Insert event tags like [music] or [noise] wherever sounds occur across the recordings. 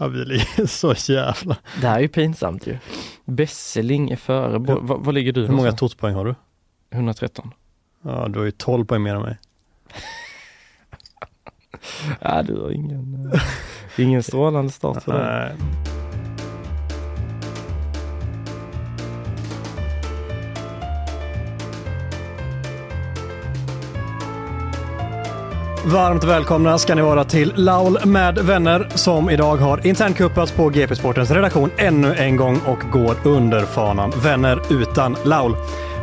Ja, vi ligger [laughs] så jävla... Det här är ju pinsamt ju. Besseling är före. Bo, vad, vad ligger du Hur många någonstans? totspoäng har du? 113. Ja, du har ju 12 poäng mer än mig. [laughs] Ja, du har ingen, eh, ingen strålande start för det. Varmt välkomna ska ni vara till Laul med vänner som idag har internkuppats på GP Sportens redaktion ännu en gång och går under fanan Vänner utan Laul.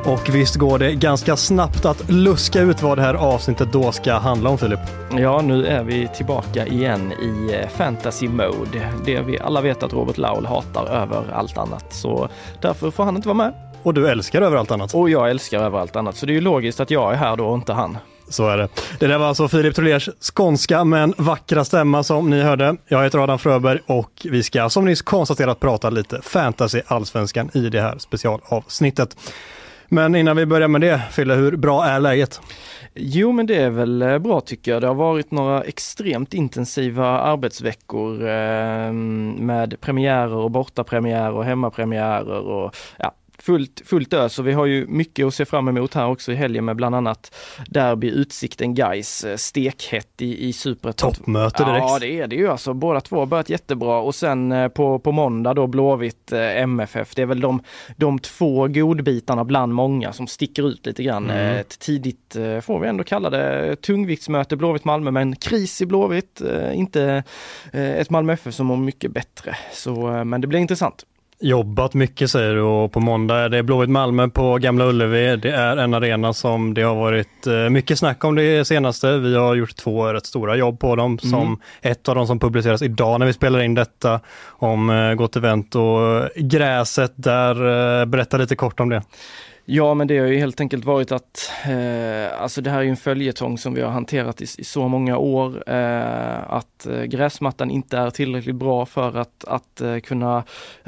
Och visst går det ganska snabbt att luska ut vad det här avsnittet då ska handla om Filip? Ja, nu är vi tillbaka igen i eh, fantasy mode. Det vi alla vet att Robert Laul hatar över allt annat. Så därför får han inte vara med. Och du älskar över allt annat. Och jag älskar över allt annat. Så det är ju logiskt att jag är här då och inte han. Så är det. Det där var alltså Filip Trolers skånska men vackra stämma som ni hörde. Jag heter Adam Fröberg och vi ska som nyss konstaterat prata lite fantasy allsvenskan i det här specialavsnittet. Men innan vi börjar med det, Fille, hur bra är läget? Jo, men det är väl eh, bra tycker jag. Det har varit några extremt intensiva arbetsveckor eh, med premiärer och bortapremiärer och hemmapremiärer och ja, fullt, fullt ös och vi har ju mycket att se fram emot här också i helgen med bland annat Derby Utsikten Gais stekhett i, i Superettan. Toppmöte direkt. Ja det är det ju alltså. Båda två har börjat jättebra och sen eh, på, på måndag då Blåvitt eh, MFF. Det är väl de, de två godbitarna bland många som sticker ut lite grann. Mm. Eh, Ett tidigt, eh, får vi ändå kalla det, tungviktsmöte Blåvitt-Malmö men kris i Blåvitt. eh, Inte eh, ett Malmö FF som mår mycket bättre. Så, eh, men det blir intressant. Jobbat mycket säger du och på måndag är det Blåvitt Malmö på Gamla Ullevi. Det är en arena som det har varit eh, mycket snack om det senaste. Vi har gjort två rätt stora jobb på dem. Som ett av dem som publiceras idag när vi spelar in detta om eh, Gott Event och gräset där. Eh, berätta lite kort om det. Ja, men det har ju helt enkelt varit att, eh, alltså det här är ju en följetong som vi har hanterat i, i så många år, eh, att eh, gräsmattan inte är tillräckligt bra för att, att eh, kunna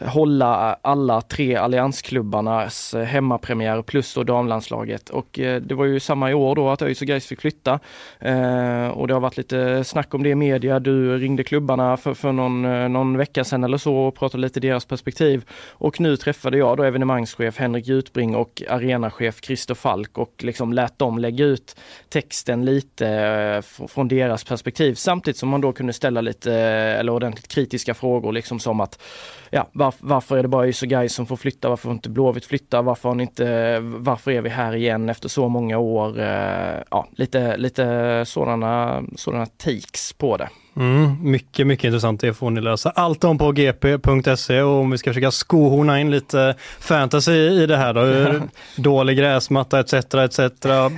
hålla alla tre alliansklubbarnas eh, hemmapremiär plus då damlandslaget. Och eh, det var ju samma i år då att ÖIS och Gais fick flytta. Eh, och det har varit lite snack om det i media. Du ringde klubbarna för, för någon, eh, någon vecka sedan eller så och pratade lite deras perspektiv. Och nu träffade jag då evenemangschef Henrik Jutbring och arenachef Christer Falk och liksom lät dem lägga ut texten lite eh, från deras perspektiv samtidigt som man då kunde ställa lite eh, eller ordentligt kritiska frågor liksom som att ja, var, varför är det bara ÖIS och Gais som får flytta? Varför får inte Blåvitt flytta? Varför har inte, varför är vi här igen efter så många år? Eh, ja, lite, lite sådana, sådana takes på det. Mm, mycket, mycket intressant. Det får ni läsa allt om på gp.se och om vi ska försöka skohorna in lite fantasy i det här då. [laughs] Dålig gräsmatta etc. etc.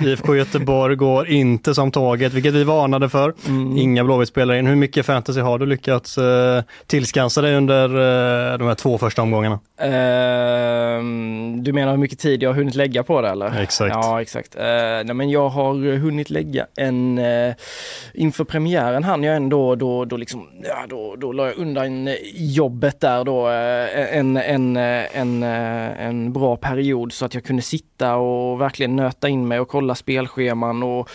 IFK Göteborg går inte som tåget, vilket vi varnade för. Inga Blåvitt-spelare in. Hur mycket fantasy har du lyckats eh, tillskansa dig under eh, de här två första omgångarna? Ehm, du menar hur mycket tid jag har hunnit lägga på det eller? Exakt. Ja, exakt. Uh, nej, men jag har hunnit lägga en, uh, inför premiären hann jag ändå, då, då liksom, ja, då, då la jag undan jobbet där då, eh, en, en, eh, en, eh, en bra period så att jag kunde sitta och verkligen nöta in mig och kolla spelscheman och,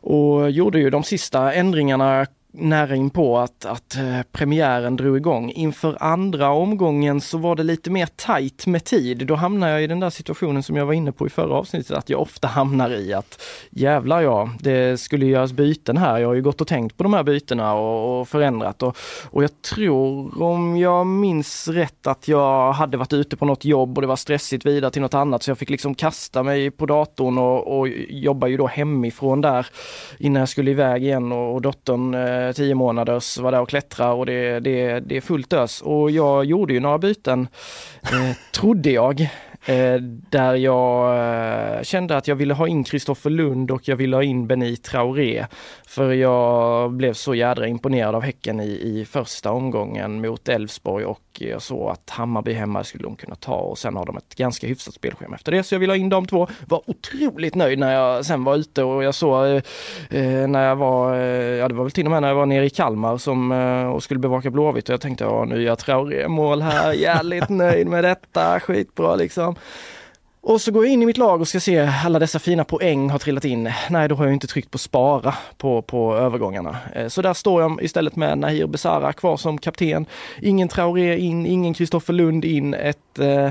och gjorde ju de sista ändringarna nära in på att, att eh, premiären drog igång. Inför andra omgången så var det lite mer tajt med tid. Då hamnar jag i den där situationen som jag var inne på i förra avsnittet, att jag ofta hamnar i att jävlar ja, det skulle göras byten här. Jag har ju gått och tänkt på de här bytena och, och förändrat och, och jag tror om jag minns rätt att jag hade varit ute på något jobb och det var stressigt vidare till något annat så jag fick liksom kasta mig på datorn och, och jobba ju då hemifrån där innan jag skulle iväg igen och, och dottern eh, Eh, tio månaders var där och klättra och det, det, det är fullt ös. Och jag gjorde ju några byten, eh, trodde jag. Eh, där jag eh, kände att jag ville ha in Kristoffer Lund och jag ville ha in Benit Traoré. För jag blev så jädra imponerad av Häcken i, i första omgången mot Elfsborg och jag såg att Hammarby hemma skulle de kunna ta och sen har de ett ganska hyfsat spelschema efter det. Så jag ville ha in de två. Var otroligt nöjd när jag sen var ute och jag såg eh, eh, när jag var, eh, ja det var väl till och med när jag var nere i Kalmar som, eh, och skulle bevaka Blåvitt och jag tänkte ja nu gör Traoré mål här, jävligt nöjd med detta, skitbra liksom. Och så går jag in i mitt lag och ska se alla dessa fina poäng har trillat in. Nej, då har jag inte tryckt på spara på, på övergångarna. Eh, så där står jag istället med Nahir Besara kvar som kapten. Ingen Traoré in, ingen Kristoffer Lund in. Ett eh,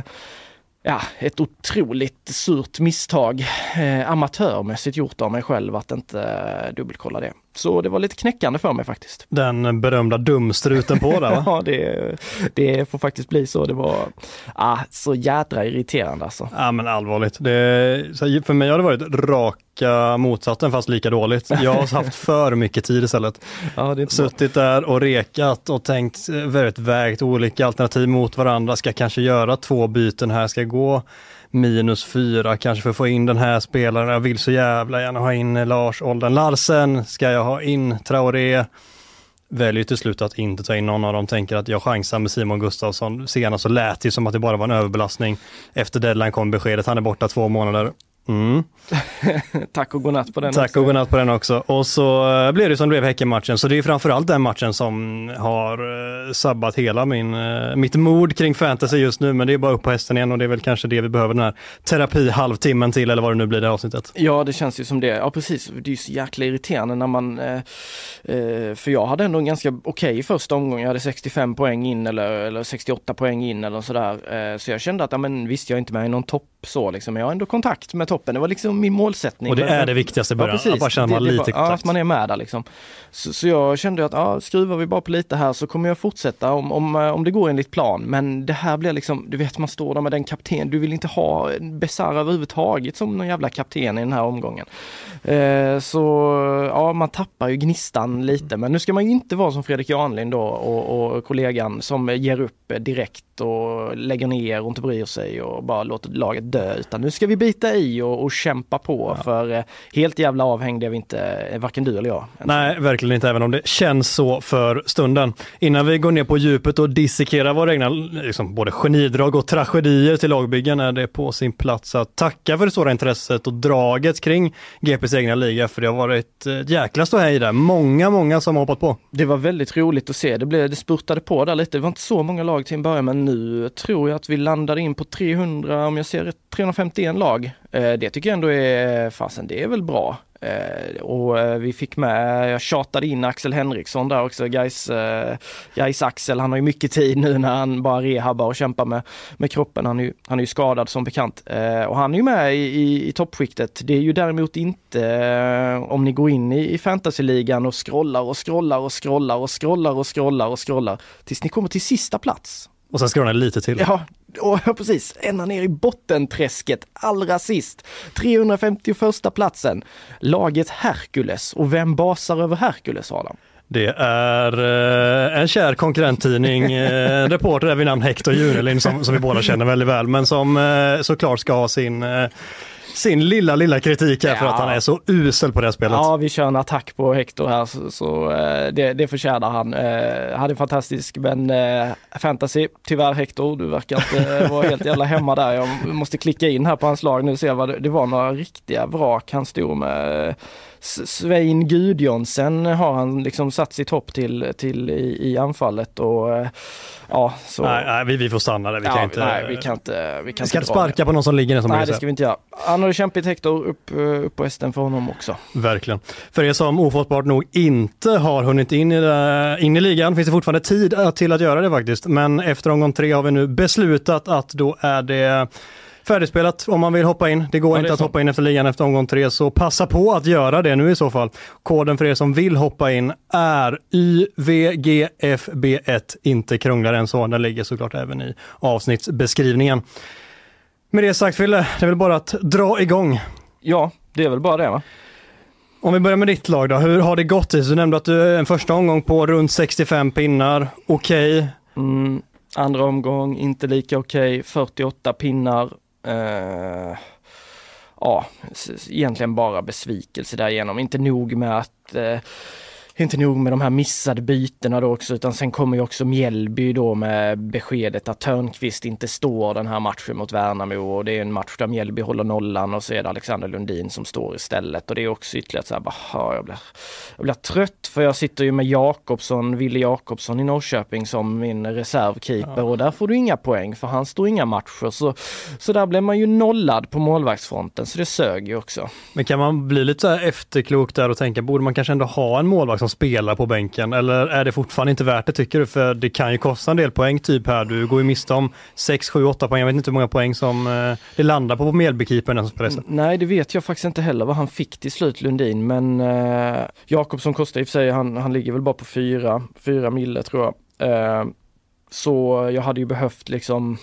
ja, ett otroligt surt misstag eh, amatörmässigt gjort av mig själv att inte eh, dubbelkolla det. Så det var lite knäckande för mig faktiskt. Den berömda dumstruten på där va? [laughs] ja, det, det får faktiskt bli så. Det var ah, så jädra irriterande alltså. Ja men allvarligt. Det, för mig har det varit raka motsatsen fast lika dåligt. Jag har haft för mycket tid istället. [laughs] Ja, Suttit där och rekat och tänkt, väldigt vägt olika alternativ mot varandra. Ska kanske göra två byten här, ska gå minus fyra kanske för att få in den här spelaren. Jag vill så jävla gärna ha in Lars Olden Larsen. Ska jag ha in Traoré? Väljer till slut att inte ta in någon av dem, tänker att jag chansar med Simon Gustafsson. Senast så lät det som att det bara var en överbelastning. Efter deadline kom beskedet, han är borta två månader. Mm. [laughs] Tack och godnatt på den Tack också. och godnatt på den också. Och så eh, blev det som det blev Häckenmatchen, så det är framförallt den matchen som har uh, sabbat hela min, uh, mitt mod kring fantasy just nu, men det är bara upp på hästen igen och det är väl kanske det vi behöver den här terapi halvtimmen till eller vad det nu blir det här avsnittet. Ja, det känns ju som det. Ja, precis. Det är ju så jäkla irriterande när man, uh, för jag hade ändå en ganska okej okay första omgång. Jag hade 65 poäng in eller, eller 68 poäng in eller sådär. så jag kände att, ja men visst, jag är inte med i någon topp så liksom. Jag har ändå kontakt med toppen. Det var liksom min målsättning. Och det är det viktigaste i början, ja, att bara känna man lite Ja, att man är med där liksom. Så, så, jag kände att ja, skruvar vi bara på lite här så kommer jag fortsätta om, om, eh, om det går enligt plan. Men det här blir liksom, du vet man står där med den kapten, du vill inte ha Besara överhuvudtaget som någon jävla kapten i den här omgången. Eh, så ja, man tappar ju gnistan lite. Men nu ska man ju inte vara som Fredrik Janlind då och, och kollegan som ger upp direkt och lägger ner och inte bryr sig och bara låter laget dö. Utan nu ska vi bita i och, och kämpa på ja. för eh, helt jävla avhängd är vi inte, eh, varken du eller jag. Nej, verkligen inte, även om det känns så för stunden. Innan vi går ner på djupet och dissekerar våra egna liksom, både genidrag och tragedier till lagbyggen är det på sin plats att tacka för det stora intresset och draget kring GPs egna liga, för det har varit ett jäkla ståhej där. Många, många som har hoppat på. Det var väldigt roligt att se. Det, blev, det spurtade på där lite. Det var inte så många lag till en början, men nu tror jag att vi landade in på 300, om jag ser rätt, 351 lag. Eh, det tycker jag ändå är, fasen det är väl bra. Eh, och eh, vi fick med, jag tjatade in Axel Henriksson där också, guys, guys Axel, han har ju mycket tid nu när han bara rehabbar och kämpar med, med kroppen. Han är, ju, han är ju skadad som bekant. och han är ju med i, i, i toppskiktet. Det är ju däremot inte om ni går in i, i fantasyligan och scrollar och scrollar och scrollar och scrollar och scrollar och scrollar tills ni kommer till sista plats. Och sen scrollar ni lite till. Ja, och, ja precis, ända ner i bottenträsket allra sist. 351 platsen. Laget Hercules. Och vem basar över Hercules Adam? Det är eh, en kär konkurrenttidning, eh, reporter där vid namn Hector Junelin som, som vi båda känner väldigt väl, men som eh, såklart ska ha sin eh, sin lilla, lilla kritik här ja. för att han är så usel på det spelet. Ja, vi kör en attack på Hector här så, så eh, det, det förtjänar han. Eh, han är fantastisk men eh, fantasy, tyvärr Hector, du verkar inte vara helt jävla hemma där. Jag måste klicka in här på hans lag nu och se vad det, det var några riktiga vrak han stod med. Svein Gudjonsen har han liksom satt sitt hopp till, till i, i anfallet och ja, så. Nej, nej vi, vi får stanna där. Vi ja, kan inte. Nej, vi kan inte. Vi kan ska inte sparka på någon som ligger ner som Nej, det ska vi inte göra. han har det kämpigt Hector, upp, upp på hästen för honom också. Verkligen. För er som ofattbart nog inte har hunnit in i, det, in i ligan finns det fortfarande tid till att göra det faktiskt. Men efter omgång tre har vi nu beslutat att då är det färdigspelat om man vill hoppa in. Det går ja, inte det att så. hoppa in efter ligan efter omgång tre, så passa på att göra det nu i så fall. Koden för er som vill hoppa in är YVGFB1, inte krångligare än så. Den ligger såklart även i avsnittsbeskrivningen. Med det sagt Fille, det är väl bara att dra igång. Ja, det är väl bara det va? Om vi börjar med ditt lag då, hur har det gått? Du nämnde att du är en första omgång på runt 65 pinnar, okej. Okay. Mm, andra omgång, inte lika okej, okay. 48 pinnar, Uh, ja, egentligen bara besvikelse därigenom. Inte nog med att uh, inte nog med de här missade bytena då också utan sen kommer ju också Mjällby då med beskedet att Törnqvist inte står den här matchen mot Värnamo. Och det är en match där Mjällby håller nollan och så är det Alexander Lundin som står istället. Och det är också ytterligare så här, bara, jag, blir, jag blir trött för jag sitter ju med Jakobsson, Ville Jakobsson i Norrköping som min reservkeeper. Ja. och där får du inga poäng för han står inga matcher. Så, så där blev man ju nollad på målvaktsfronten så det sög ju också. Men kan man bli lite så här efterklok där och tänka, borde man kanske ändå ha en målvakt som spelar på bänken? Eller är det fortfarande inte värt det tycker du? För det kan ju kosta en del poäng typ här. Du går ju miste om 6, 7, 8 poäng. Jag vet inte hur många poäng som eh, det landar på på Mjällbykeepern som spelar Nej, det vet jag faktiskt inte heller vad han fick till slut Lundin. Men eh, Jakobsson kostar i och för sig, han, han ligger väl bara på 4, 4 mille tror jag. Eh, så jag hade ju behövt liksom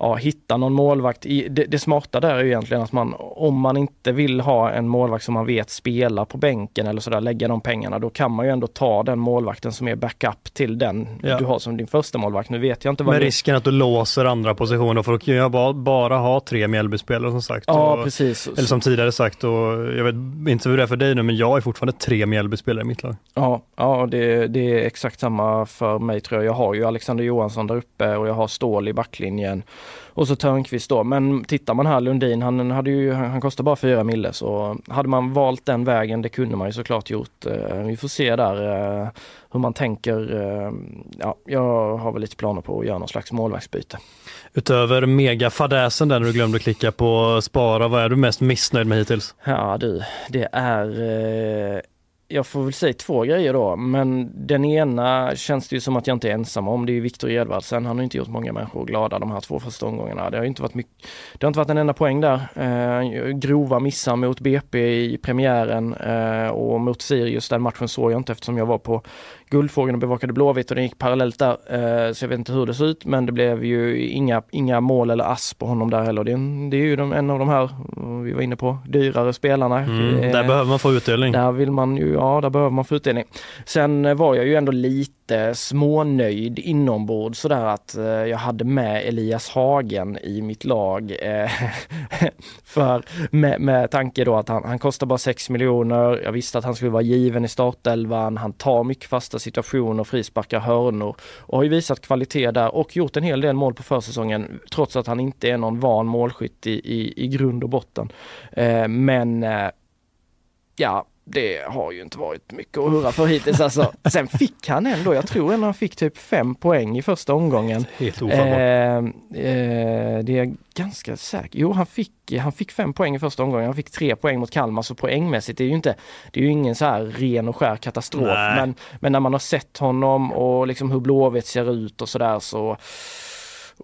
ja, hitta någon målvakt. Det, det smarta där är ju egentligen att man, om man inte vill ha en målvakt som man vet spelar på bänken eller sådär, lägga de pengarna, då kan man ju ändå ta den målvakten som är backup till den ja. du har som din första målvakt. Nu vet jag inte vad Med det... risken att du låser andra positioner, för då kan jag bara, bara ha tre Mjällbyspelare som sagt. Ja, och, precis. Eller som tidigare sagt, och jag vet inte hur det är för dig nu, men jag är fortfarande tre Mjällbyspelare i mitt lag. Ja, ja det, det är exakt samma för mig tror jag. Jag har ju Alexander Johansson där uppe och jag har Stål i backlinjen. Och så Törnqvist då. Men tittar man här, Lundin, han, hade ju, han kostar bara 4 mille så hade man valt den vägen, det kunde man ju såklart gjort. Eh, vi får se där eh, hur man tänker. Eh, ja, jag har väl lite planer på att göra någon slags målvaktsbyte. Utöver megafadäsen där när du glömde klicka på spara, vad är du mest missnöjd med hittills? Ja du, det är jag får väl säga två grejer då, men den ena känns det ju som att jag inte är ensam om. Det är Viktor Edvardsen. Han har inte gjort många människor glada de här två första omgångarna. Det har inte varit mycket, det har inte varit en enda poäng där. Eh, grova missar mot BP i premiären eh, och mot Sirius, den matchen såg jag inte eftersom jag var på Guldfågeln och bevakade Blåvitt och den gick parallellt där. Eh, så jag vet inte hur det såg ut men det blev ju inga, inga mål eller ass på honom där heller. Det är, det är ju de, en av de här, vi var inne på, dyrare spelarna. Mm, där eh, behöver man få utdelning. Där vill man ju, ja där behöver man få utdelning. Sen var jag ju ändå lite lite smånöjd inombords sådär att eh, jag hade med Elias Hagen i mitt lag. Eh, [laughs] för med, med tanke då att han, han kostar bara 6 miljoner. Jag visste att han skulle vara given i startelvan. Han tar mycket fasta situationer, frisparkar, hörnor och har ju visat kvalitet där och gjort en hel del mål på försäsongen trots att han inte är någon van målskytt i, i, i grund och botten. Eh, men eh, ja, det har ju inte varit mycket att hurra för hittills alltså. [laughs] Sen fick han ändå, jag tror ändå han fick typ fem poäng i första omgången. Helt ofattbart. Eh, eh, det är ganska säkert. Jo, han fick, han fick fem poäng i första omgången. Han fick tre poäng mot Kalmar, så poängmässigt det är ju inte, det är ju ingen så här ren och skär katastrof. Men, men när man har sett honom och liksom hur Blåvitt ser ut och sådär så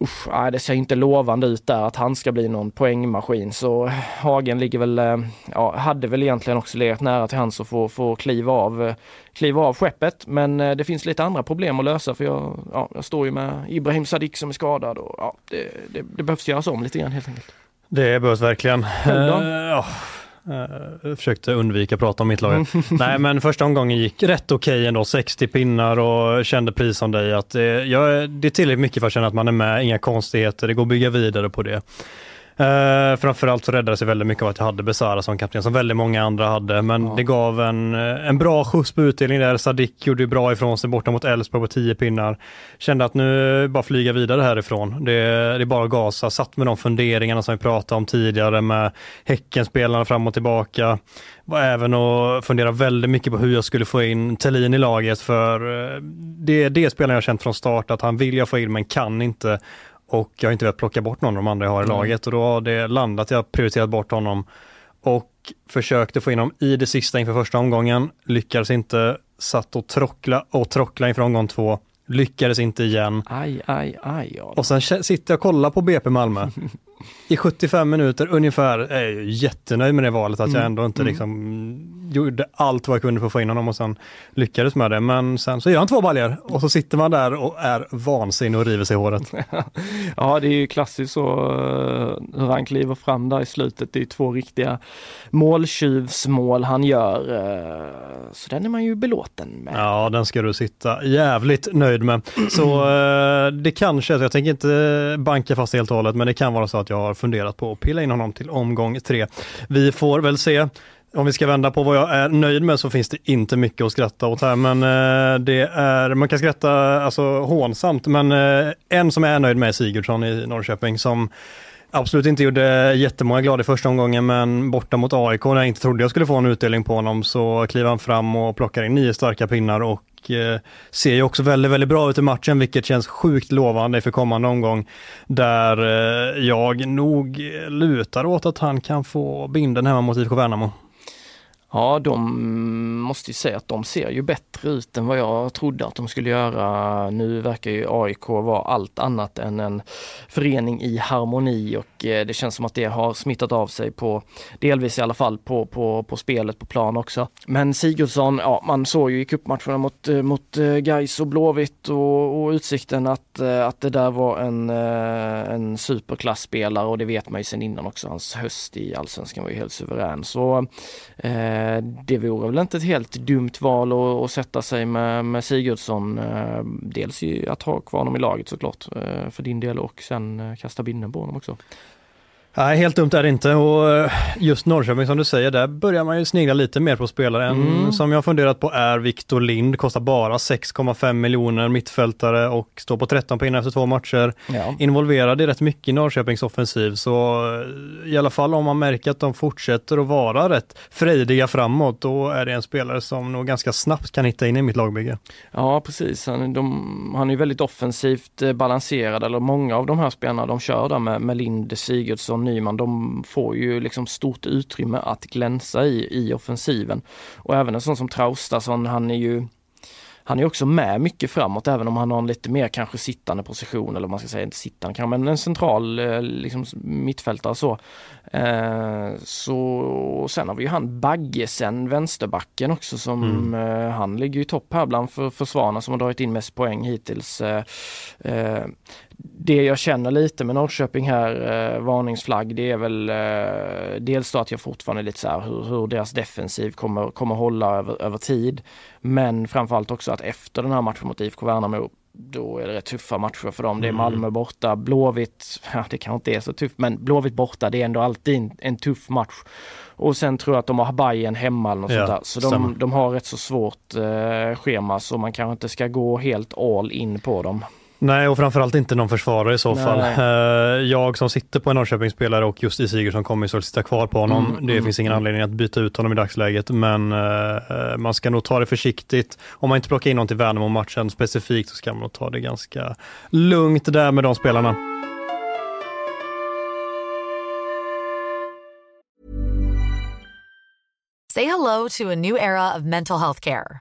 Usch, nej, det ser inte lovande ut där att han ska bli någon poängmaskin så Hagen ligger väl, eh, ja, hade väl egentligen också legat nära till hans att få, få kliva, av, eh, kliva av skeppet. Men eh, det finns lite andra problem att lösa för jag, ja, jag står ju med Ibrahim Sadiq som är skadad och ja, det, det, det behövs göras om lite grann helt enkelt. Det behövs verkligen. Uh, Uh, försökte undvika att prata om mitt lag. [laughs] Nej men första omgången gick rätt okej okay ändå, 60 pinnar och kände precis som dig att det, jag, det är tillräckligt mycket för att känna att man är med, inga konstigheter, det går att bygga vidare på det. Uh, framförallt så räddades det väldigt mycket av att jag hade Besara som kapten, som väldigt många andra hade. Men ja. det gav en, eh, en bra skjuts på utdelning där. Sadik gjorde bra ifrån sig borta mot Elfsborg på 10 pinnar. Kände att nu bara flyga vidare härifrån. Det, det är bara att gasa. Satt med de funderingarna som vi pratade om tidigare med Häckenspelarna fram och tillbaka. Var även och fundera väldigt mycket på hur jag skulle få in Tellin i laget för eh, det är det spelaren jag känt från start att han vill jag få in men kan inte och jag har inte velat plocka bort någon av de andra jag har i Mm. laget och då har det landat, jag har prioriterat bort honom och försökte få in honom i det sista inför första omgången, lyckades inte, satt och trockla och trockla inför omgång två, lyckades inte igen. Aj, aj, aj. Adam. Och sen sitter jag och kollar på BP Malmö [laughs] i 75 minuter ungefär. Jag är ju jättenöjd med det valet, att jag Mm, ändå inte mm. liksom gjorde allt vad jag kunde för att få in honom och sen lyckades med det. Men sen så gör han två baljor och så sitter man där och är vansinnig och river sig i håret. [laughs] Ja, det är ju klassiskt så eh, hur han kliver fram där i slutet. Det är två riktiga måltjuvsmål han gör. eh, Så den är man ju belåten med. Ja, den ska du sitta jävligt nöjd med. Så eh, det kanske, jag tänker inte banka fast helt och hållet, men det kan vara så att jag har funderat på att pilla in honom till omgång tre. Vi får väl se. Om vi ska vända på vad jag är nöjd med så finns det inte mycket att skratta åt här, men eh, det är, man kan skratta alltså hånsamt, men eh, en som jag är nöjd med är Sigurdsson i Norrköping som absolut inte gjorde jättemånga glada i första omgången, men borta mot AIK när jag inte trodde jag skulle få en utdelning på honom så kliver han fram och plockar in nio starka pinnar och eh, ser ju också väldigt, väldigt bra ut i matchen, vilket känns sjukt lovande för kommande omgång. Där eh, jag nog lutar åt att han kan få binden hemma mot IFK Värnamo. Ja, de måste ju säga att de ser ju bättre ut än vad jag trodde att de skulle göra. Nu verkar ju AIK vara allt annat än en förening i harmoni och Eh, det känns som att det har smittat av sig på, delvis i alla fall, på, på, på spelet på plan också. Men Sigurdsson, ja man såg ju i cupmatcherna mot, eh, mot eh, Gais och Blåvitt och, och Utsikten att, att det där var en, en superklassspelare och det vet man ju sedan innan också. Hans höst i Allsvenskan var ju helt suverän. Så Eh, det vore väl inte ett helt dumt val att, att sätta sig med, med Sigurdsson. Dels att ha kvar honom i laget såklart för din del och sen kasta binden på honom också. Nej, helt dumt är det inte och eh, just Norrköping som du säger, där börjar man ju snegla lite mer på spelare. En Mm. som jag har funderat på är Viktor Lind, kostar bara 6,5 miljoner, mittfältare och står på 13 pinnar efter två matcher. Ja. Involverad i rätt mycket i Norrköpings offensiv, så eh, i alla fall om man märker att de fortsätter att vara rätt frejdiga framåt, då är det en spelare som nog ganska snabbt kan hitta in i mitt lagbygge. Ja precis, han, de, han är väldigt offensivt eh, balanserad eller många av de här spelarna de kör där med, med Lind, Sigurdsson, Nyman, de får ju liksom stort utrymme att glänsa i, i offensiven. Och även en sån som Traustason, han är ju han är också med mycket framåt även om han har en lite mer kanske sittande position eller vad man ska säga, inte sittande kanske, men en central eh, liksom mittfältare så. Eh, så sen har vi ju han Baggesen, vänsterbacken också som eh, han ligger i topp här bland för försvararna som har dragit in mest poäng hittills. Eh, eh, det jag känner lite med Norrköping här, eh, varningsflagg, det är väl eh, dels då att jag fortfarande är lite så här hur, hur deras defensiv kommer, kommer hålla över, över tid. Men framförallt också att efter den här matchen mot IFK Värnamo då är det rätt tuffa matcher för dem. Det är Mm. Malmö borta, Blåvitt, [laughs] ja det kanske inte är så tufft, men Blåvitt borta, det är ändå alltid en, en tuff match. Och sen tror jag att de har Bayern hemma eller något Ja, sånt där. Så de, de har rätt så svårt eh, schema så man kanske inte ska gå helt all in på dem. Nej, och framförallt inte någon försvarare i så Nej. fall. Eh, Jag som sitter på en Norrköpingsspelare och just i Sigurdsson kommer så att sitta kvar på honom. Mm, det mm, finns ingen mm. anledning att byta ut honom i dagsläget, men eh, man ska nog ta det försiktigt. Om man inte plockar in någon till Värnamo-matchen specifikt så ska man nog ta det ganska lugnt där med de spelarna. Say hello to a new era of mental health care.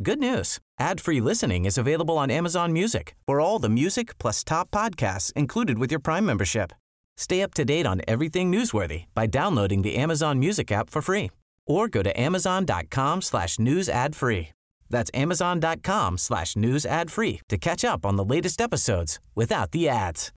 Good news. Ad-free listening is available on Amazon Music for all the music plus top podcasts included with your Prime membership. Stay up to date on everything newsworthy by downloading the Amazon Music app for free or go to amazon.com slash news ad free. That's amazon.com slash news ad free to catch up on the latest episodes without the ads.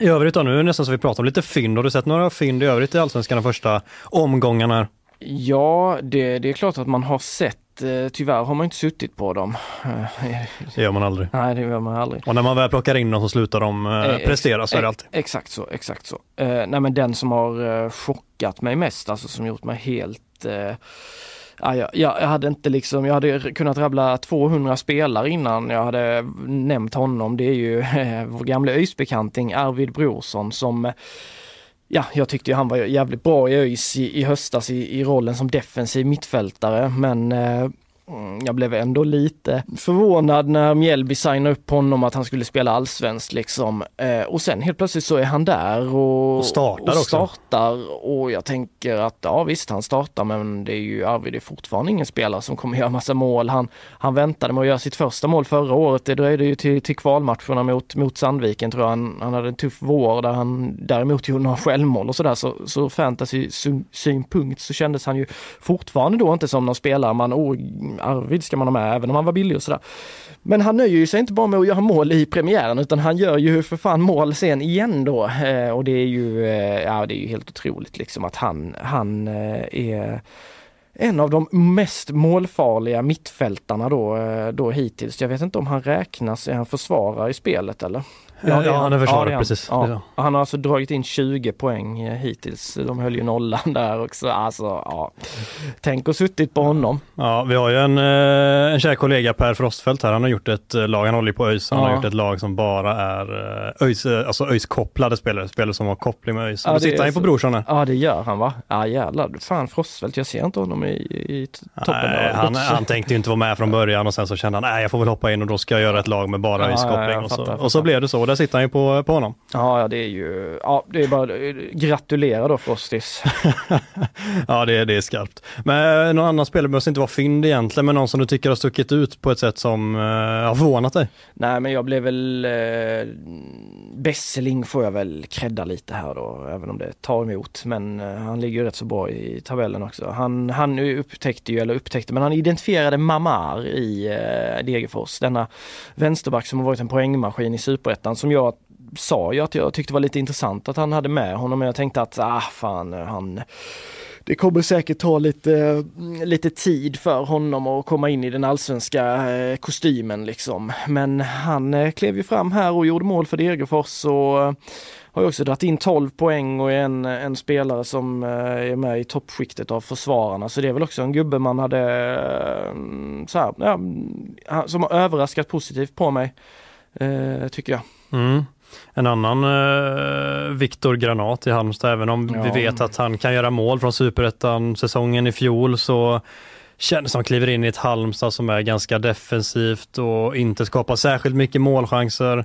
I övrigt då, nu är det nästan så vi pratar om lite fynd. Har du sett några fynd i övrigt i Allsvenskan de första omgångarna? Ja, det, det är klart att man har sett. Eh, tyvärr har man inte suttit på dem. [laughs] Det gör man aldrig. Nej, det gör man aldrig. Och när man väl plockar in dem så slutar de eh, prestera, så är det alltid. Exakt så, exakt så. Eh, nej men den som har eh, chockat mig mest, alltså som gjort mig helt eh, Ja, jag, jag hade inte liksom, jag hade kunnat rabbla 200 spelare innan jag hade nämnt honom. Det är ju [laughs] eh, vår gamla ÖIS-bekanting Arvid Brorsson som Ja, jag tyckte han var jävligt bra i ÖIS i, i höstas i, i rollen som defensiv mittfältare men eh, jag blev ändå lite förvånad när Mjällby signade upp honom att han skulle spela allsvenskt liksom. Eh, och sen helt plötsligt så är han där och, och startar och också. startar och jag tänker att ja visst han startar men det är ju Arvid är fortfarande ingen spelare som kommer [laughs] göra massa mål. Han, han väntade med att göra sitt första mål förra året. Det dröjde ju till, till kvalmatcherna mot, mot Sandviken tror jag. Han, han hade en tuff vår där han däremot gjorde några självmål och sådär. Så, så fantasy synpunkt så kändes han ju fortfarande då inte som någon spelare man oh, Arvid ska man ha med även om han var billig och sådär. Men han nöjer ju sig inte bara med att göra mål i premiären utan han gör ju för fan mål sen igen då. Eh, och det är ju, eh, ja det är ju helt otroligt liksom att han, han eh, är en av de mest målfarliga mittfältarna då, eh, då hittills. Jag vet inte om han räknas, är han försvarare i spelet eller? Ja, ja han är försvarare, ja, precis. Ja. Han har alltså dragit in 20 poäng eh, hittills. De höll ju nollan [laughs] där också. Alltså, ja. Tänk och suttit på honom. Ja, vi har ju en, eh, en kär kollega Per Frostfeldt här. Han har gjort ett eh, lag, han håller på ÖIS, han har gjort ett lag som bara är ÖIS, alltså ÖIS-kopplade spelare, spelare som har koppling med ÖIS. Ja, Då sitter han ju på Brorsson här. Ja, det gör han va? Ja jävlar. Fan Frostfeldt, jag ser inte honom i, i toppen. Nej, han, han tänkte ju inte vara med från början och sen så kände han, nej jag får väl hoppa in och då ska jag göra ett lag med bara ÖIS-koppling. och, så, och så blev det så där sitter han ju på, på honom. [laughs] Ja, det är ju, ja det är bara gratulera då Frostis. [laughs] ja, det är, det är skarpt. Men eh, någon annan spelare behöver inte vara fynd egentligen, men någon som du tycker har stuckit ut på ett sätt som uh, har förvånat dig? Nej, men jag blev väl uh, Besseling får jag väl credda lite här då, även om det tar emot. Men eh, han ligger rätt så bra i tabellen också. Han, han upptäckte ju, eller upptäckte, men han identifierade Mamar i eh, Degerfors, denna vänsterback som har varit en poängmaskin i superettan som jag sa ju att jag tyckte var lite intressant att han hade med honom men jag tänkte att ah fan eh, han det kommer säkert ta lite, lite tid för honom att komma in i den allsvenska eh, kostymen liksom. Men han eh, klev ju fram här och gjorde mål för Degerfors och eh, har ju också dragit in 12 poäng och är en, en spelare som är med i toppskiktet av försvararna. Så det är väl också en gubbe man hade så här, ja, mm, som har överraskat positivt på mig, tycker jag. Mm. En annan eh, Viktor Granat i Halmstad, även om ja. vi vet att han kan göra mål från superettan säsongen i fjol så känns som han kliver in i ett Halmstad som är ganska defensivt och inte skapar särskilt mycket målchanser.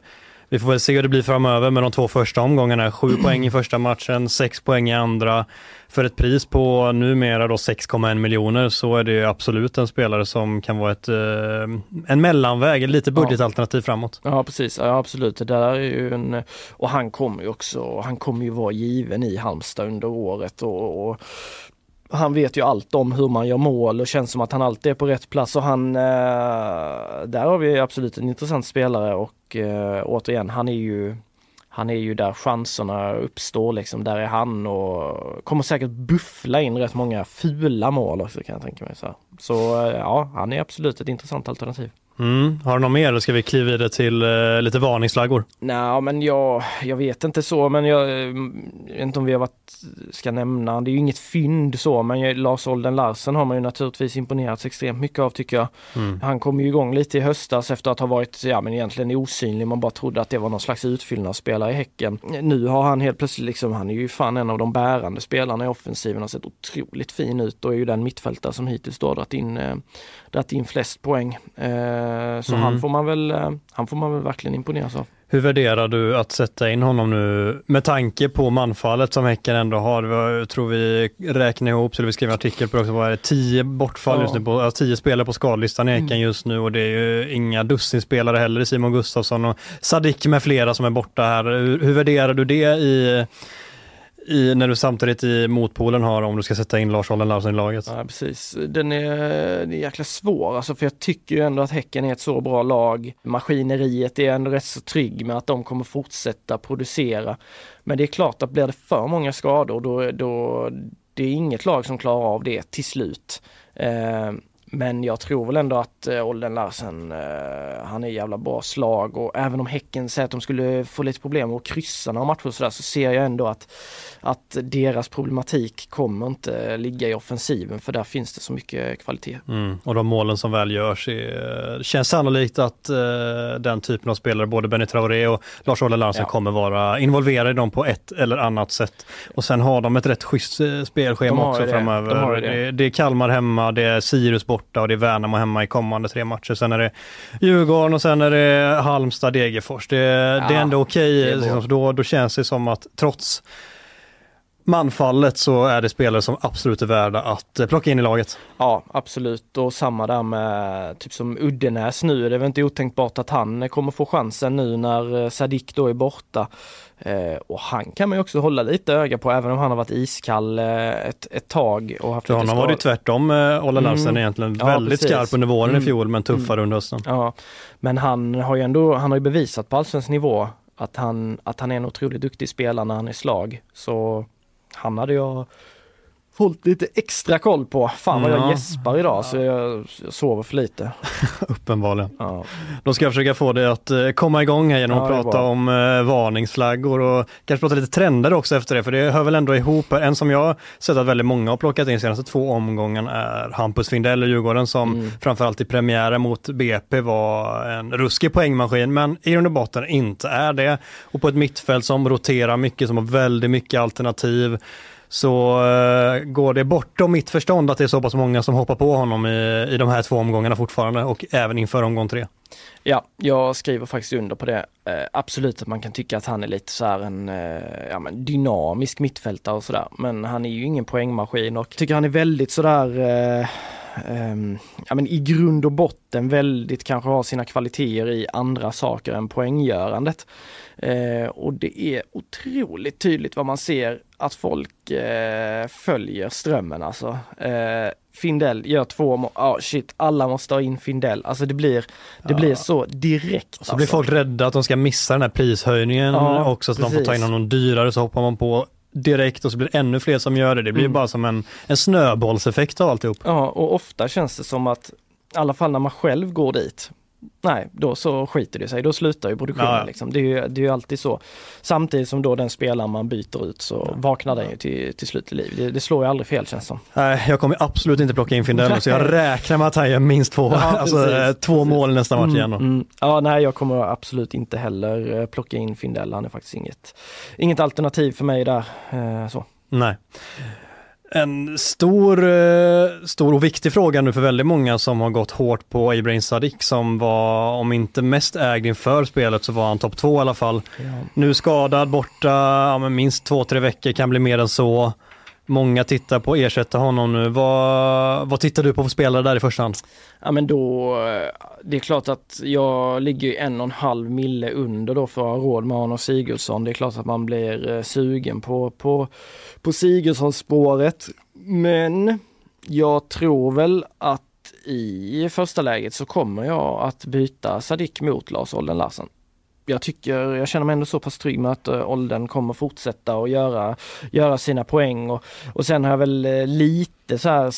Vi får väl se hur det blir framöver med de två första omgångarna. Sju [clears throat] poäng i första matchen, sex poäng i andra. För ett pris på numera då 6,1 miljoner så är det absolut en spelare som kan vara ett, eh, en mellanväg, lite budgetalternativ framåt. Ja precis, ja, absolut. Det där är ju en, och han kommer ju också, han kommer ju vara given i Halmstad under året och, och han vet ju allt om hur man gör mål och känns som att han alltid är på rätt plats och han, eh, där har vi absolut en intressant spelare och eh, återigen, han är ju han är ju där chanserna uppstår liksom, där är han och kommer säkert buffla in rätt många fula mål också kan jag tänka mig. Så, så eh, ja, han är absolut ett intressant alternativ. Mm. Har du något mer eller ska vi kliva vidare till uh, lite varningsflaggor? Nej, men jag, jag vet inte så, men jag, jag vet inte om vi har varit, ska nämna, det är ju inget fynd så, men Lars Olden Larsen har man ju naturligtvis imponerats extremt mycket av tycker jag. Mm. Han kom ju igång lite i höstas efter att ha varit, ja men egentligen osynlig, man bara trodde att det var någon slags utfyllnadsspelare i Häcken. Nu har han helt plötsligt liksom, han är ju fan en av de bärande spelarna i offensiven, har sett otroligt fin ut och är ju den mittfältare som hittills då dragit in, eh, dragit in flest poäng. Eh, så mm. han, får man väl, eh, han får man väl verkligen imponeras av. Hur värderar du att sätta in honom nu med tanke på manfallet som Häcken ändå har? Jag tror vi räknar ihop, så vi skrev en artikel på det också, vad är det, tio bortfall ja. just nu, på, alltså tio spelare på skadelistan i Häcken mm. just nu och det är ju inga dussinspelare heller, Simon Gustafsson och Sadik med flera som är borta här. Hur, hur värderar du det i i, när du samtidigt i motpolen har om du ska sätta in Lars Olden Larsson i laget. Ja precis, den är, den är jäkla svår alltså för jag tycker ju ändå att Häcken är ett så bra lag. Maskineriet är ändå rätt så trygg med att de kommer fortsätta producera. Men det är klart att blir det för många skador då, då det är inget lag som klarar av det till slut. Eh, men jag tror väl ändå att eh, Olden Larsen, eh, han är jävla bra slag och även om Häcken säger att de skulle få lite problem att kryssa några matcher och sådär så ser jag ändå att, att deras problematik kommer inte ligga i offensiven för där finns det så mycket kvalitet. Mm. Och de målen som väl görs är, känns sannolikt att eh, den typen av spelare, både Benny Traoré och Lars Olden Larsen ja. kommer vara involverade i dem på ett eller annat sätt. Och sen har de ett rätt schysst eh, spelschema också det. framöver. De det. Det, det är Kalmar hemma, det är Sirius borta borta och det är Värnamo hemma i kommande tre matcher. Sen är det Djurgården och sen är det Halmstad, Degerfors. Det, ja, det är ändå okej. Okay. Liksom, då, då känns det som att trots manfallet så är det spelare som absolut är värda att eh, plocka in i laget. Ja absolut och samma där med typ som Uddenäs nu. Det är väl inte otänkbart att han kommer få chansen nu när eh, Sadik då är borta. Eh, och han kan man ju också hålla lite öga på även om han har varit iskall eh, ett, ett tag. Och haft För honom var det tvärtom eh, Olle Larsen mm. egentligen. Ja, väldigt precis. skarp under våren mm. i fjol men tuffare mm. under hösten. Ja, men han har ju ändå, han har ju bevisat på allsvensk nivå att han, att han är en otroligt duktig spelare när han är slag. Så Hamnade jag hållit lite extra koll på. Fan vad jag gäspar idag så jag, jag sover för lite. [laughs] Uppenbarligen. Ja. Då ska jag försöka få dig att uh, komma igång här genom ja, att prata om uh, varningsflaggor och kanske prata lite trender också efter det, för det hör väl ändå ihop. En som jag sett att väldigt många har plockat in senaste två omgången är Hampus Findell i Djurgården som mm. framförallt i premiären mot BP var en ruskig poängmaskin, men i grund och botten inte är det. Och på ett mittfält som roterar mycket, som har väldigt mycket alternativ så uh, går det bortom mitt förstånd att det är så pass många som hoppar på honom i, i de här två omgångarna fortfarande och även inför omgång tre. Ja, jag skriver faktiskt under på det. Uh, absolut att man kan tycka att han är lite så här en uh, ja, men dynamisk mittfältare och sådär. Men han är ju ingen poängmaskin och tycker han är väldigt sådär um, ja, men i grund och botten väldigt kanske har sina kvaliteter i andra saker än poänggörandet. Uh, och det är otroligt tydligt vad man ser att folk eh, följer strömmen alltså. Eh, Findell gör två mål, oh, shit, alla måste ha in Findell. Alltså det blir, det ja. blir så direkt. Så alltså. blir folk rädda att de ska missa den här prishöjningen ja, också, så precis. de får ta in någon dyrare så hoppar man på direkt och så blir det ännu fler som gör det. Det blir mm. bara som en, en snöbollseffekt av alltihop. Ja, och ofta känns det som att, i alla fall när man själv går dit, nej, då så skiter det sig. Då slutar ju produktionen. Ja. Liksom. Det, är ju, det är ju alltid så. Samtidigt som då den spelaren man byter ut så ja. vaknar den ju till, till slut i liv. Det, det, slår ju aldrig fel känns som. Nej, jag kommer absolut inte plocka in Findell så jag räknar med att han gör minst två, [laughs] alltså, precis, eh, två precis. mål nästa match mm, igen. Mm. Ja, nej, jag kommer absolut inte heller eh, plocka in Findell. Han är faktiskt inget, inget alternativ för mig där. Eh, så. Nej. En stor, eh, stor och viktig fråga nu för väldigt många som har gått hårt på Ibrahim Sadiq som var, om inte mest ägd inför spelet så var han topp två i alla fall. Ja. Nu skadad borta, ja, men minst två, tre veckor, kan bli mer än så. Många tittar på att ersätta honom nu. Vad, vad tittar du på för spelare där i första hand? Ja men då, det är klart att jag ligger en och en halv mille under då för att ha råd med Arne Sigurdsson. Det är klart att man blir eh, sugen på, på, på Sigurdsson-spåret. Men jag tror väl att i första läget så kommer jag att byta Sadik mot Lars Olden Larsen jag tycker, jag känner mig ändå så pass trygg med att eh, åldern kommer fortsätta och göra, göra sina poäng och, och sen har jag väl eh, lite lite så här,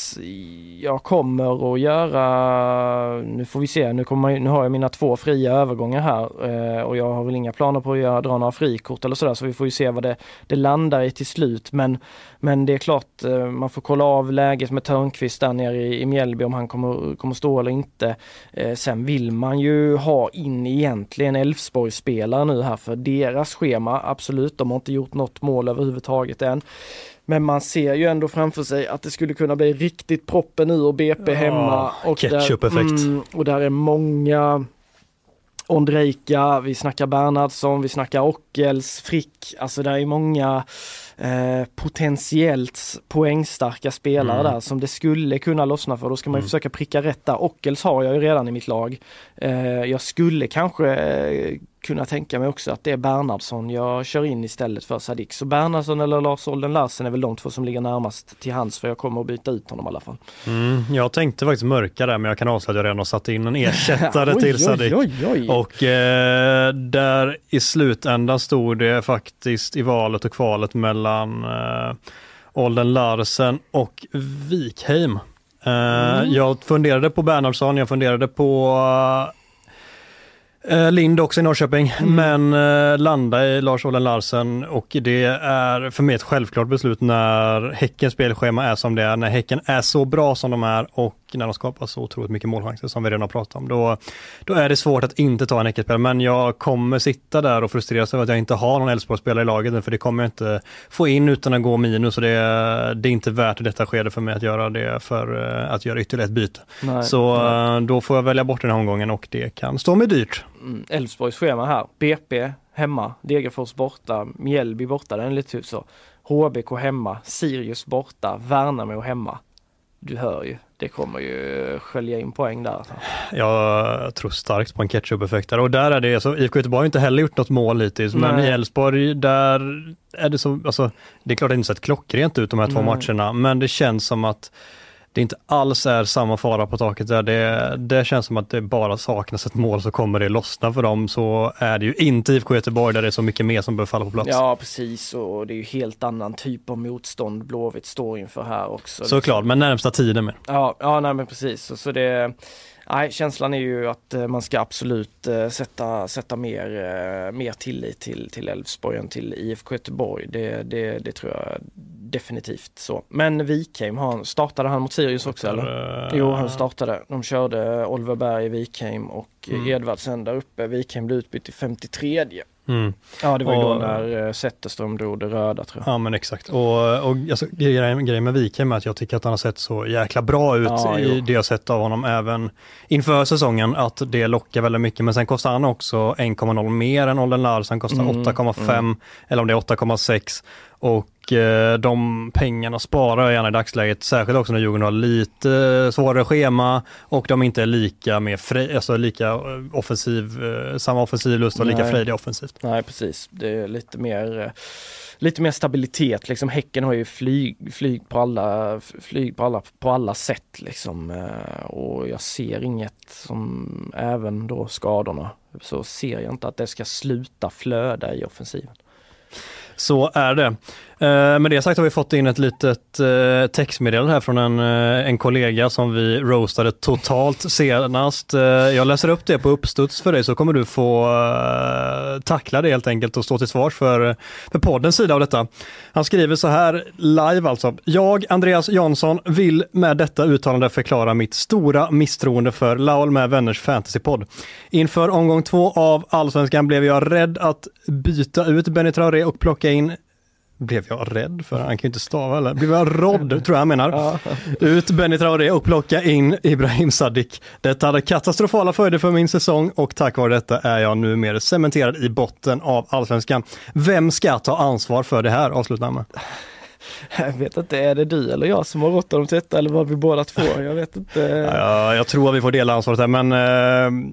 jag kommer att göra, nu får vi se, nu, kommer, nu har jag mina två fria övergångar här eh, och jag har väl inga planer på att göra, dra några frikort eller sådär så vi får ju se vad det, det landar i till slut men, men det är klart eh, man får kolla av läget med Törnqvist där nere i, i Mjällby om han kommer, kommer stå eller inte. Eh, sen vill man ju ha in egentligen Elfsborgs spelare nu här för deras schema, absolut, de har inte gjort något mål överhuvudtaget än. Men man ser ju ändå framför sig att det skulle kunna bli riktigt proppen ur BP ja, hemma. Och Ketchup-effekt. Mm, och där är många Ondrejka, vi snackar Bernhardsson, vi snackar Ockels, Frick, alltså det är många eh, potentiellt poängstarka spelare Mm. där som det skulle kunna lossna för. Då ska man ju Mm. försöka pricka rätt där. Ockels har jag ju redan i mitt lag. Eh, jag skulle kanske eh, kunna tänka mig också att det är Bernhardsson jag kör in istället för Sadik. Så Bernhardsson eller Lars Olden Larsen är väl de två som ligger närmast till hands för jag kommer att byta ut honom i alla fall. Mm, jag tänkte faktiskt mörka där men jag kan avslöja att jag redan har satt in en ersättare [laughs] Oj, till Sadik. Oj, oj. Och eh, där i slutändan stod det faktiskt i valet och kvalet mellan eh, Olden Larsen och Wikheim. Eh, Jag funderade på Bernhardsson, jag funderade på Lind också i Norrköping, men eh, landa i Lars Olden Larsen och det är för mig ett självklart beslut när Häckens spelschema är som det är, när Häcken är så bra som de är och när de skapar så otroligt mycket målchanser som vi redan har pratat om. Då, då är det svårt att inte ta en Häckenspelare, men jag kommer sitta där och frustreras över att jag inte har någon Elfsborgsspelare i laget för det kommer jag inte få in utan att gå minus och det, det är inte värt detta skede för mig att göra det för eh, att göra ytterligare ett byte. Nej, Så nej. eh, då får jag välja bort den här omgången och det kan stå mig dyrt. Mm, Elfsborgs schema här. BP hemma, Degerfors borta, Mjällby borta, den är lite typ så. HBK hemma, Sirius borta, Värnamo hemma. Du hör ju, det kommer ju skölja in poäng där. Jag tror starkt på en ketchup-effekt där och där är det, alltså, IFK Göteborg har inte heller gjort något mål hittills, men i Elfsborg där är det så, alltså det är klart det inte sett klockrent ut de här två Nej. matcherna, men det känns som att det inte alls är samma fara på taket där. Det, det känns som att det bara saknas ett mål så kommer det lossna för dem. Så är det ju inte IFK Göteborg där det är så mycket mer som behöver falla på plats. Ja precis och det är ju helt annan typ av motstånd Blåvitt står inför här också. Såklart, men närmsta tiden med. Ja, ja nej men precis. Så, så det, nej, känslan är ju att eh, man ska absolut eh, sätta, sätta mer, eh, mer tillit till, till Elfsborg än till IFK Göteborg. Det, det, det tror jag definitivt så. Men Wikheim, han- startade han mot Sirius också eller? Eh, Jo, han startade. De körde Oliver Berg, Wikheim och Mm. Edvardsen där uppe. Wikheim blev utbytt i 53. Mm. Ja, det var ju då när eh, Zetterström drog det röda tror jag. Ja men exakt. Och, och alltså, grejen, grejen med Wikheim är att jag tycker att han har sett så jäkla bra ut Ja, i jo. det jag sett av honom även inför säsongen. Att det lockar väldigt mycket. Men sen kostar han också 1,0 mer än Olden Lars. Han kostar Mm, 8,5 eller om det är 8,6. Och eh, de pengarna sparar jag gärna i dagsläget. Särskilt också när Djurgården har lite svårare schema och de inte är lika, med fri, alltså lika eh, offensiv, eh, samma offensiv lust och lika frejdiga offensivt. Nej precis, det är lite mer eh, Lite mer stabilitet liksom. Häcken har ju flyg, flyg på alla, flyg på alla, på alla sätt liksom. eh, Och jag ser inget som, även då skadorna, så ser jag inte att det ska sluta flöda i offensiven. Så är det. Eh, med det sagt har vi fått in ett litet eh, textmeddelande här från en, eh, en kollega som vi roastade totalt senast. Jag läser upp det på uppstuds för dig så kommer du få tackla det helt enkelt och stå till svars för, för poddens sida av detta. Han skriver så här live alltså. Jag, Andreas Jansson, vill med detta uttalande förklara mitt stora misstroende för Laul med vänners fantasypodd. Inför omgång två av Allsvenskan blev jag rädd att byta ut Benny Traoré och plocka in blev jag rädd för? Han kan ju inte stava eller? Blev jag rådd, tror jag han menar. Ut Benny Traoré och plocka in Ibrahim Sadiq. Detta hade katastrofala följder för min säsong och tack vare detta är jag numera cementerad i botten av allsvenskan. Vem ska ta ansvar för det här? Avslutar han med. Jag vet inte, är det du eller jag som har rått honom till detta eller var vi båda två? Jag vet inte. Ja, jag tror att vi får dela ansvaret här men eh,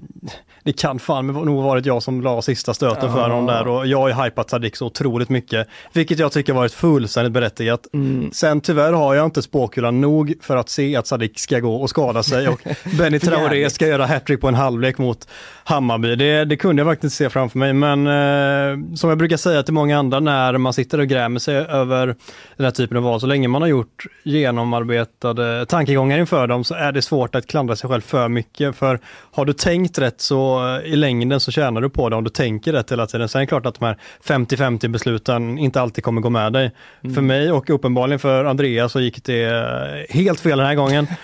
det kan fan nog varit jag som la sista stöten för honom där och jag har ju hypat Sadiq så otroligt mycket. Vilket jag tycker varit fullständigt berättigat. Mm. Sen tyvärr har jag inte spåkulan nog för att se att Sadiq ska gå och skada sig och [laughs] Benny Traoré ska göra hattrick på en halvlek mot Hammarby. Det, det kunde jag faktiskt se framför mig men eh, som jag brukar säga till många andra när man sitter och grämer sig över den här typen av val, så länge man har gjort genomarbetade tankegångar inför dem så är det svårt att klandra sig själv för mycket. För har du tänkt rätt så eh, i längden så tjänar du på det om du tänker rätt hela tiden. Sen är det klart att de här 50-50 besluten inte alltid kommer gå med dig. För mig och uppenbarligen för Andreas så gick det eh, helt fel den här gången. [laughs]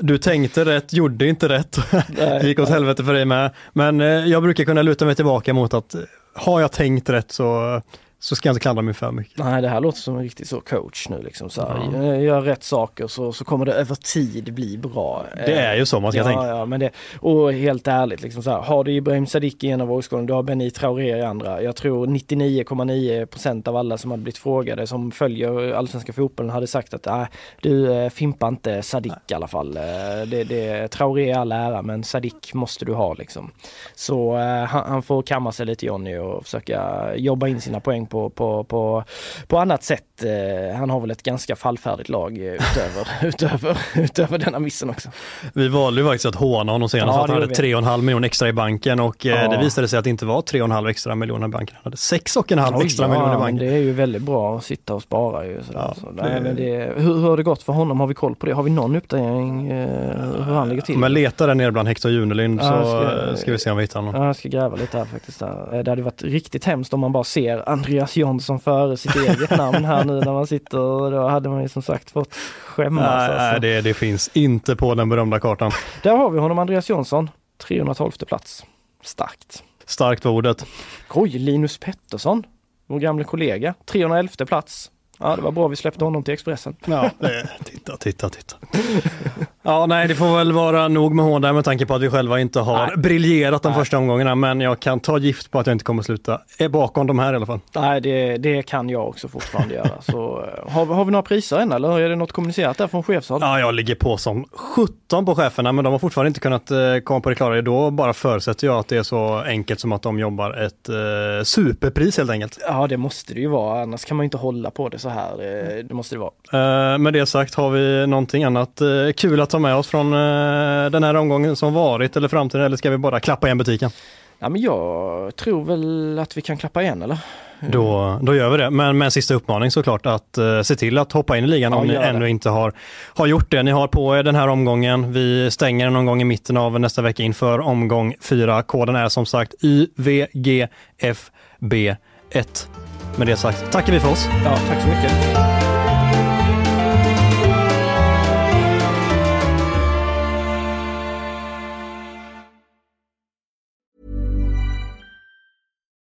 Du tänkte rätt, gjorde inte rätt. Det [laughs] gick åt helvete för dig med. Men men eh, jag brukar kunna luta mig tillbaka mot att eh, har jag tänkt rätt så, eh, så ska jag inte klandra mig för mycket. Nej, det här låter som en riktig så coach nu liksom. Så här, Ja. eh, Gör rätt saker så, så kommer det över tid bli bra. Det är ju så man ska ja, tänka. Ja, men det, och helt ärligt, liksom så här, har du Ibrahim Sadiq i ena vågskålen, du har Benny Traoré i andra. Jag tror 99,9% av alla som hade blivit frågade som följer allsvenska fotbollen hade sagt att äh, du eh, fimpa inte Sadiq i alla fall. Eh, Det, det, Traoré är all ära men Sadiq måste du ha liksom. Så eh, han, han får kamma sig lite Johnny och försöka jobba in sina poäng på, på, på, på annat sätt. Eh, Han har väl ett ganska fallfärdigt lag eh, utöver, [laughs] utöver, utöver denna missen också. Vi valde ju faktiskt att håna honom senast Ja, att han hade 3,5 miljoner extra i banken och eh, Ja. det visade sig att det inte var 3,5 extra miljoner i banken. Han hade 6,5 extra Oj, miljoner i ja, banken. det är ju väldigt bra att sitta och spara ju. Sådär. Ja, så, det- men det, hur, hur har det gått för honom? Har vi koll på det? Har vi någon uppdatering eh, hur han ligger till? Men leta där nere bland Hector Junelind Ja, så ska- ska vi se om vi hittar honom. Ja, jag ska gräva lite här faktiskt. Där. Det hade varit riktigt hemskt om man bara ser Andreas Jonsson före sitt eget namn här nu när man sitter och då hade man ju som sagt fått skämmas. Nej, alltså. det, det finns inte på den berömda kartan. Där har vi honom, Andreas Jonsson. 312 plats. Starkt. Starkt var ordet. Oj, Linus Pettersson, vår gamla kollega. 311 plats. Ja, det var bra vi släppte honom till Expressen. Ja, det, titta, titta, titta. [laughs] Ja, nej, det får väl vara nog med hån där med tanke på att vi själva inte har Nej. briljerat de Nej. första omgångarna. Men jag kan ta gift på att jag inte kommer sluta är bakom de här i alla fall. Nej, det, det kan jag också fortfarande göra. [laughs] Så, eh, har, har vi några priser än eller är det något kommunicerat där från chefshåll? Ja, jag ligger på som 17 på cheferna, men de har fortfarande inte kunnat eh, komma på det klara. Då bara förutsätter jag att det är så enkelt som att de jobbar ett eh, superpris helt enkelt. Ja, det måste det ju vara. Annars kan man inte hålla på det så här. Eh, Det måste det vara. Eh, med det sagt, har vi någonting annat eh, kul att ta med oss från eh, den här omgången som varit eller framtiden, eller ska vi bara klappa igen butiken? Ja, men jag tror väl att vi kan klappa igen eller? Då, då gör vi det. Men med en sista uppmaning såklart att eh, se till att hoppa in i ligan Ja, om ni det. ännu inte har, har gjort det. Ni har på er den här omgången. Vi stänger någon gång i mitten av nästa vecka inför omgång 4. Koden är som sagt YVGFB1. Med det sagt tackar vi för oss. Ja, tack så mycket.